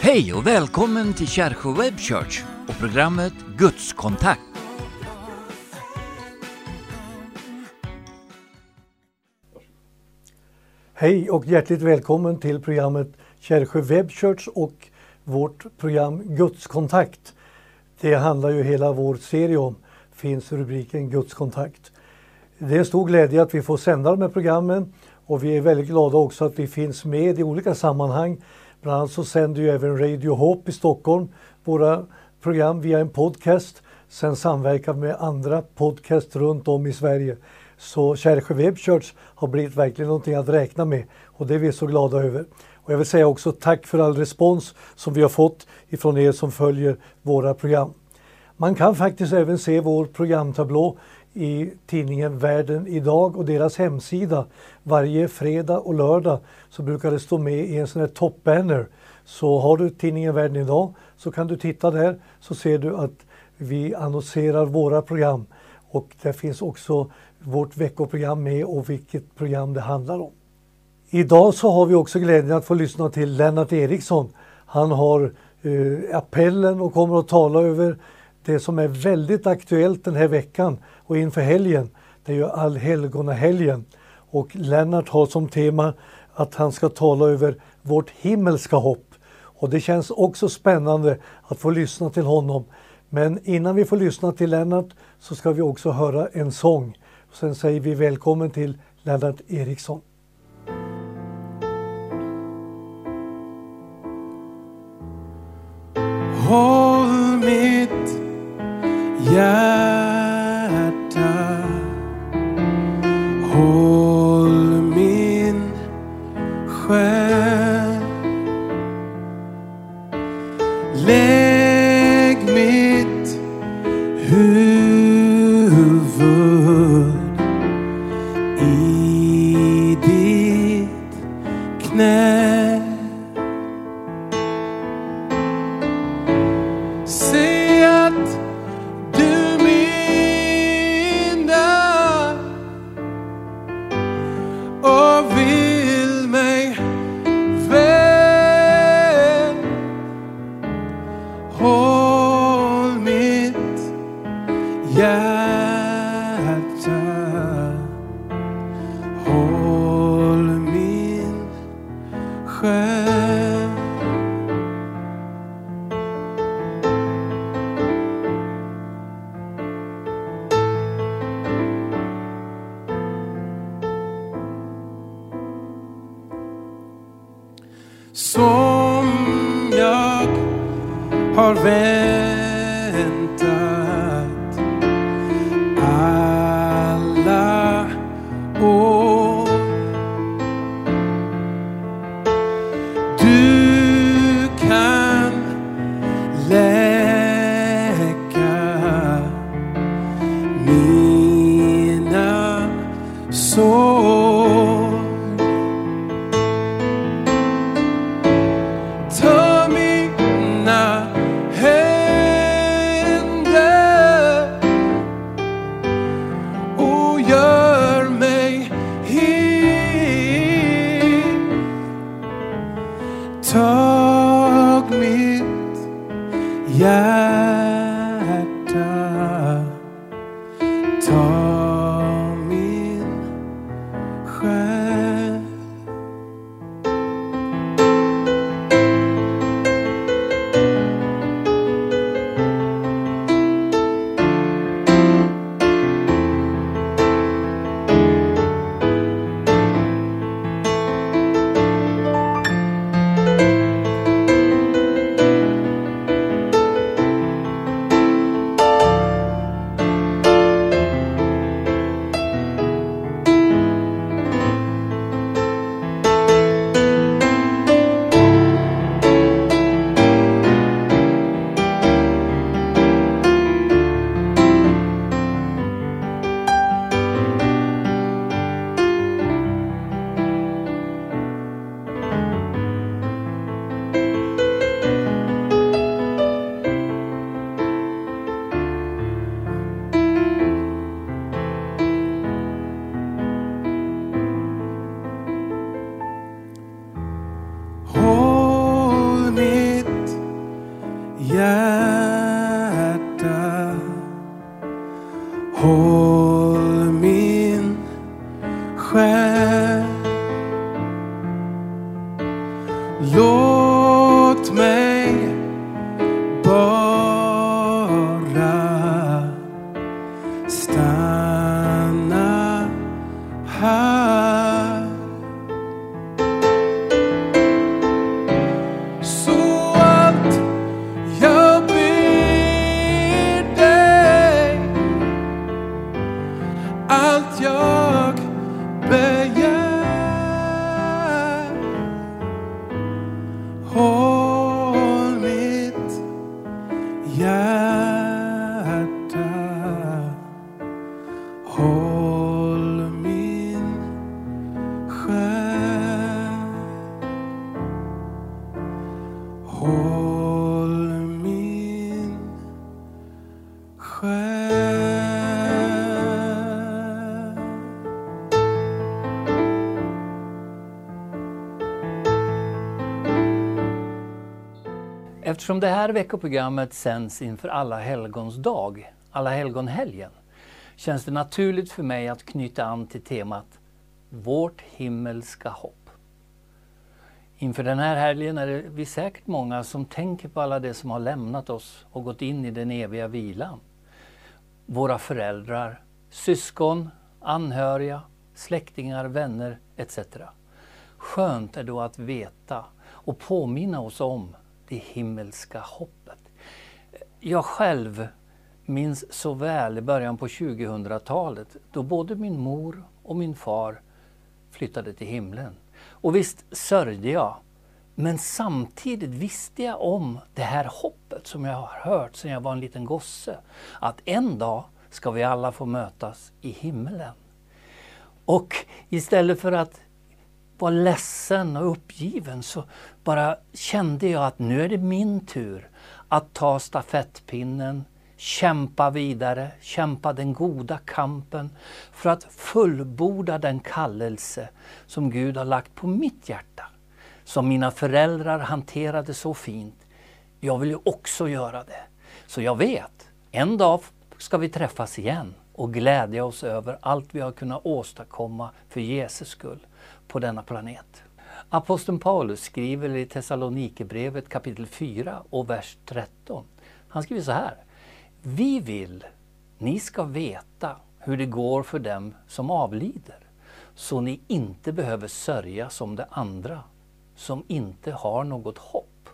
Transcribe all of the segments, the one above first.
Hej och välkommen till Kärsjö Web Church och programmet Gudskontakt. Hej och hjärtligt välkommen till programmet Kärsjö Web Church och vårt program Gudskontakt. Det handlar ju hela vår serie om, finns rubriken Gudskontakt. Det är en stor glädje att vi får sända de här programmen och vi är väldigt glada också att vi finns med i olika sammanhang. Bland annat så sänder ju även Radio Hope i Stockholm våra program via en podcast. Sen samverkar vi med andra podcast runt om i Sverige. Så Kärsjö Web Church har blivit verkligen någonting att räkna med och det är vi så glada över. Och jag vill säga också tack för all respons som vi har fått ifrån er som följer våra program. Man kan faktiskt även se vår programtablå i tidningen Världen idag och deras hemsida. Varje fredag och lördag så brukar det stå med i en sån här toppbanner. Så har du tidningen Världen idag så kan du titta där så ser du att vi annonserar våra program. Och där finns också vårt veckoprogram med och vilket program det handlar om. Idag så har vi också glädjen att få lyssna till Lennart Eriksson. Han har eh, appellen och kommer att tala över det som är väldigt aktuellt den här veckan och inför helgen. Det är ju allhelgonahelgen. Och Lennart har som tema att han ska tala över vårt himmelska hopp. Och det känns också spännande att få lyssna till honom. Men innan vi får lyssna till Lennart så ska vi också höra en sång. Sen säger vi välkommen till Lennart Eriksson. Oh hjärta Ta 会。Hjärta Eftersom det här veckoprogrammet sänds inför Alla helgons dag, Alla helgonhelgen, känns det naturligt för mig att knyta an till temat Vårt himmelska hopp. Inför den här helgen är det vi säkert många som tänker på alla det som har lämnat oss och gått in i den eviga vilan. Våra föräldrar, syskon, anhöriga, släktingar, vänner etc. Skönt är då att veta och påminna oss om det himmelska hoppet. Jag själv minns så väl i början på 2000-talet då både min mor och min far flyttade till himlen. Och visst sörjde jag, men samtidigt visste jag om det här hoppet som jag har hört sedan jag var en liten gosse. Att en dag ska vi alla få mötas i himlen. Och istället för att var ledsen och uppgiven så bara kände jag att nu är det min tur att ta stafettpinnen, kämpa vidare, kämpa den goda kampen för att fullborda den kallelse som Gud har lagt på mitt hjärta. Som mina föräldrar hanterade så fint. Jag vill ju också göra det. Så jag vet, en dag ska vi träffas igen och glädja oss över allt vi har kunnat åstadkomma för Jesus skull på denna planet. Aposteln Paulus skriver i Thessalonikerbrevet kapitel 4 och vers 13. Han skriver så här. Vi vill ni ska veta hur det går för dem som avlider, så ni inte behöver sörja som de andra, som inte har något hopp.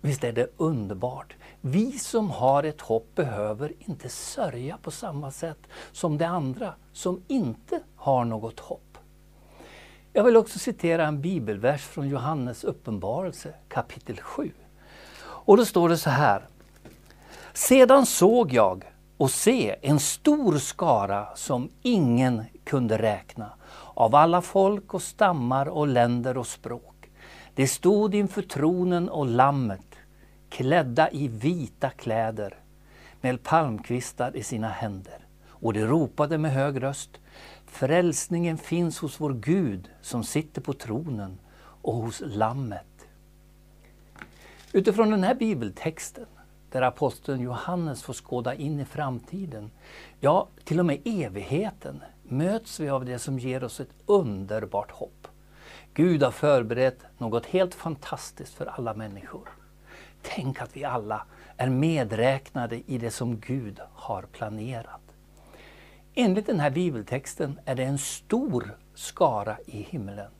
Visst är det underbart? Vi som har ett hopp behöver inte sörja på samma sätt som de andra som inte har något hopp. Jag vill också citera en bibelvers från Johannes uppenbarelse kapitel 7. Och då står det så här. Sedan såg jag och se en stor skara som ingen kunde räkna av alla folk och stammar och länder och språk. De stod inför tronen och lammet klädda i vita kläder med palmkvistar i sina händer. Och de ropade med hög röst Frälsningen finns hos vår Gud som sitter på tronen och hos Lammet. Utifrån den här bibeltexten, där aposteln Johannes får skåda in i framtiden, ja, till och med evigheten, möts vi av det som ger oss ett underbart hopp. Gud har förberett något helt fantastiskt för alla människor. Tänk att vi alla är medräknade i det som Gud har planerat. Enligt den här bibeltexten är det en stor skara i himlen.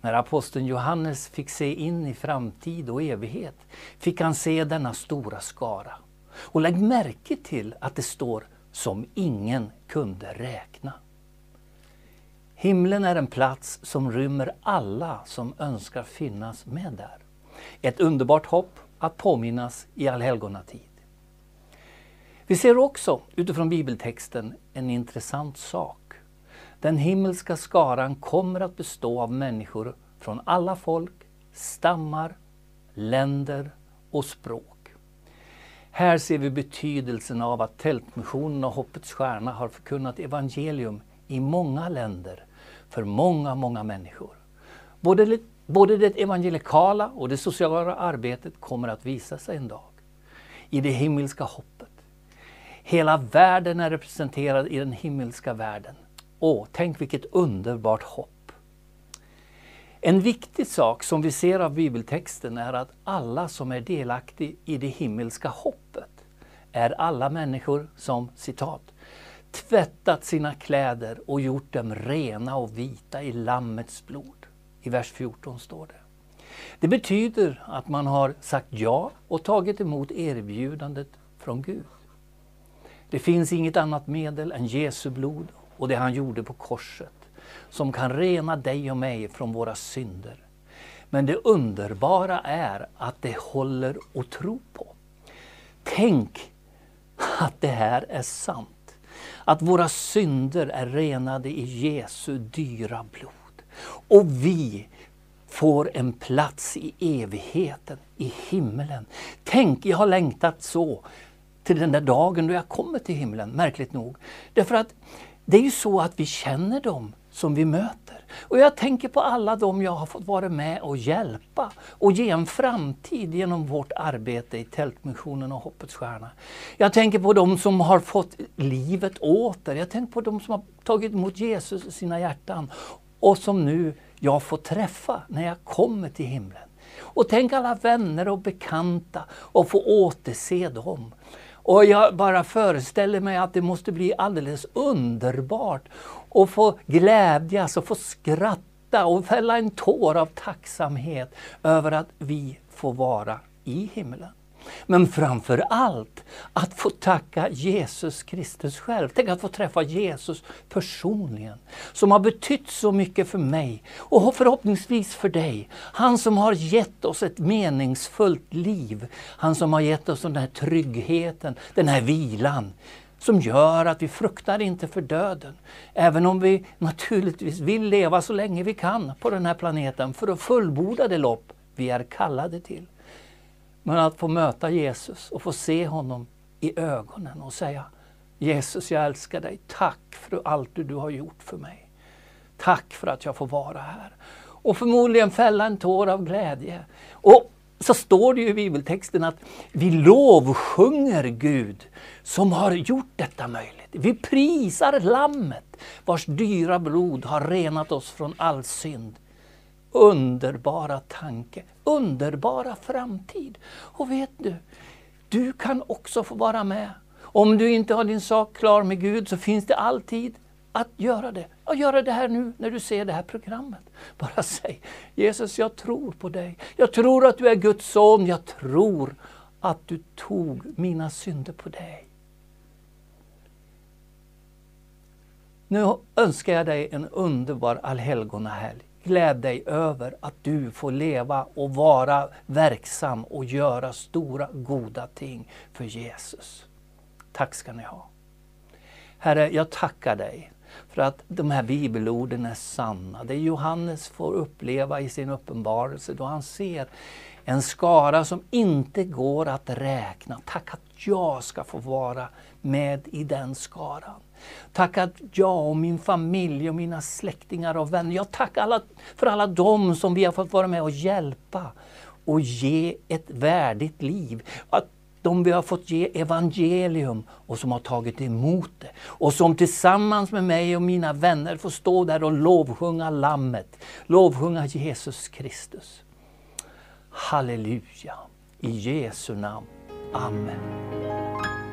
När aposteln Johannes fick se in i framtid och evighet fick han se denna stora skara. Och lägg märke till att det står som ingen kunde räkna. Himlen är en plats som rymmer alla som önskar finnas med där. Ett underbart hopp att påminnas i allhelgonatid. Vi ser också utifrån bibeltexten en intressant sak. Den himmelska skaran kommer att bestå av människor från alla folk, stammar, länder och språk. Här ser vi betydelsen av att Tältmissionen och Hoppets Stjärna har förkunnat evangelium i många länder för många, många människor. Både Både det evangelikala och det sociala arbetet kommer att visa sig en dag. I det himmelska hoppet. Hela världen är representerad i den himmelska världen. Åh, tänk vilket underbart hopp! En viktig sak som vi ser av bibeltexten är att alla som är delaktiga i det himmelska hoppet är alla människor som, citat, tvättat sina kläder och gjort dem rena och vita i Lammets blod. I vers 14 står det. Det betyder att man har sagt ja och tagit emot erbjudandet från Gud. Det finns inget annat medel än Jesu blod och det han gjorde på korset som kan rena dig och mig från våra synder. Men det underbara är att det håller att tro på. Tänk att det här är sant. Att våra synder är renade i Jesu dyra blod. Och vi får en plats i evigheten, i himmelen. Tänk, jag har längtat så till den där dagen då jag kommer till himlen, märkligt nog. Därför att det är ju så att vi känner dem som vi möter. Och jag tänker på alla dem jag har fått vara med och hjälpa och ge en framtid genom vårt arbete i Tältmissionen och Hoppets Stjärna. Jag tänker på dem som har fått livet åter. Jag tänker på dem som har tagit emot Jesus i sina hjärtan och som nu jag får träffa när jag kommer till himlen. Och tänk alla vänner och bekanta och få återse dem. Och jag bara föreställer mig att det måste bli alldeles underbart att få glädjas och få skratta och fälla en tår av tacksamhet över att vi får vara i himlen. Men framför allt att få tacka Jesus Kristus själv. Tänk att få träffa Jesus personligen, som har betytt så mycket för mig och förhoppningsvis för dig. Han som har gett oss ett meningsfullt liv. Han som har gett oss den här tryggheten, den här vilan som gör att vi fruktar inte för döden. Även om vi naturligtvis vill leva så länge vi kan på den här planeten för att fullborda det lopp vi är kallade till. Men att få möta Jesus och få se honom i ögonen och säga Jesus, jag älskar dig. Tack för allt du har gjort för mig. Tack för att jag får vara här. Och förmodligen fälla en tår av glädje. Och så står det ju i bibeltexten att vi lovsjunger Gud som har gjort detta möjligt. Vi prisar Lammet vars dyra blod har renat oss från all synd underbara tanke, underbara framtid. Och vet du, du kan också få vara med. Om du inte har din sak klar med Gud så finns det alltid att göra det. Och göra det här nu när du ser det här programmet. Bara säg Jesus, jag tror på dig. Jag tror att du är Guds son. Jag tror att du tog mina synder på dig. Nu önskar jag dig en underbar allhelgonahelg. Gläd dig över att du får leva och vara verksam och göra stora goda ting för Jesus. Tack ska ni ha. Herre, jag tackar dig för att de här bibelorden är sanna. Det Johannes får uppleva i sin uppenbarelse då han ser en skara som inte går att räkna. Tack att jag ska få vara med i den skaran. Tack att jag och min familj och mina släktingar och vänner, jag tackar alla, för alla dem som vi har fått vara med och hjälpa och ge ett värdigt liv. Att de vi har fått ge evangelium och som har tagit emot det. Och som tillsammans med mig och mina vänner får stå där och lovsjunga Lammet, lovsjunga Jesus Kristus. Halleluja! I Jesu namn. Amen.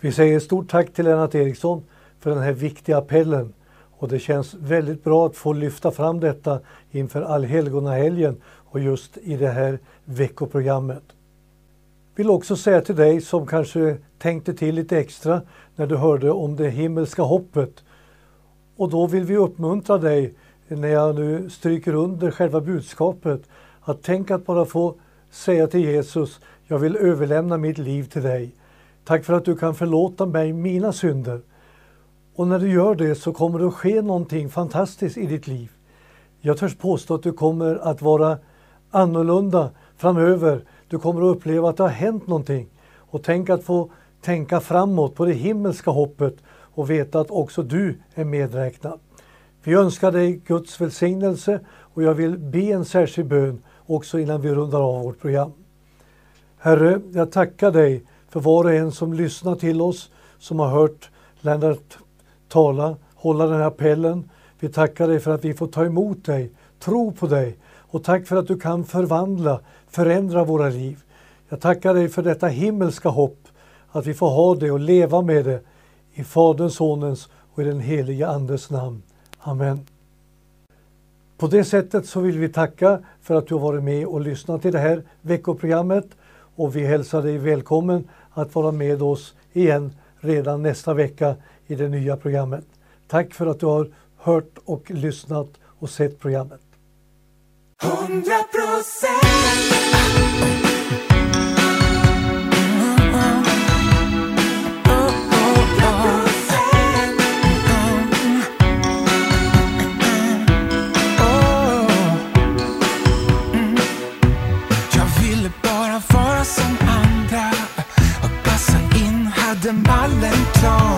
Vi säger stort tack till Lennart Eriksson för den här viktiga appellen. Och det känns väldigt bra att få lyfta fram detta inför allhelgonahelgen och just i det här veckoprogrammet. Vill också säga till dig som kanske tänkte till lite extra när du hörde om det himmelska hoppet. Och då vill vi uppmuntra dig när jag nu stryker under själva budskapet att tänk att bara få säga till Jesus, jag vill överlämna mitt liv till dig. Tack för att du kan förlåta mig mina synder. Och när du gör det så kommer det att ske någonting fantastiskt i ditt liv. Jag törs påstå att du kommer att vara annorlunda framöver. Du kommer att uppleva att det har hänt någonting. Och tänk att få tänka framåt på det himmelska hoppet och veta att också du är medräknad. Vi önskar dig Guds välsignelse och jag vill be en särskild bön också innan vi rundar av vårt program. Herre, jag tackar dig för var och en som lyssnar till oss, som har hört Lennart tala, hålla den här appellen. Vi tackar dig för att vi får ta emot dig, tro på dig och tack för att du kan förvandla, förändra våra liv. Jag tackar dig för detta himmelska hopp, att vi får ha det och leva med det i Faderns, Sonens och i den helige Andes namn. Amen. På det sättet så vill vi tacka för att du har varit med och lyssnat till det här veckoprogrammet och vi hälsar dig välkommen att vara med oss igen redan nästa vecka i det nya programmet. Tack för att du har hört och lyssnat och sett programmet. 100% vara som andra och passa in, hade mallen klar.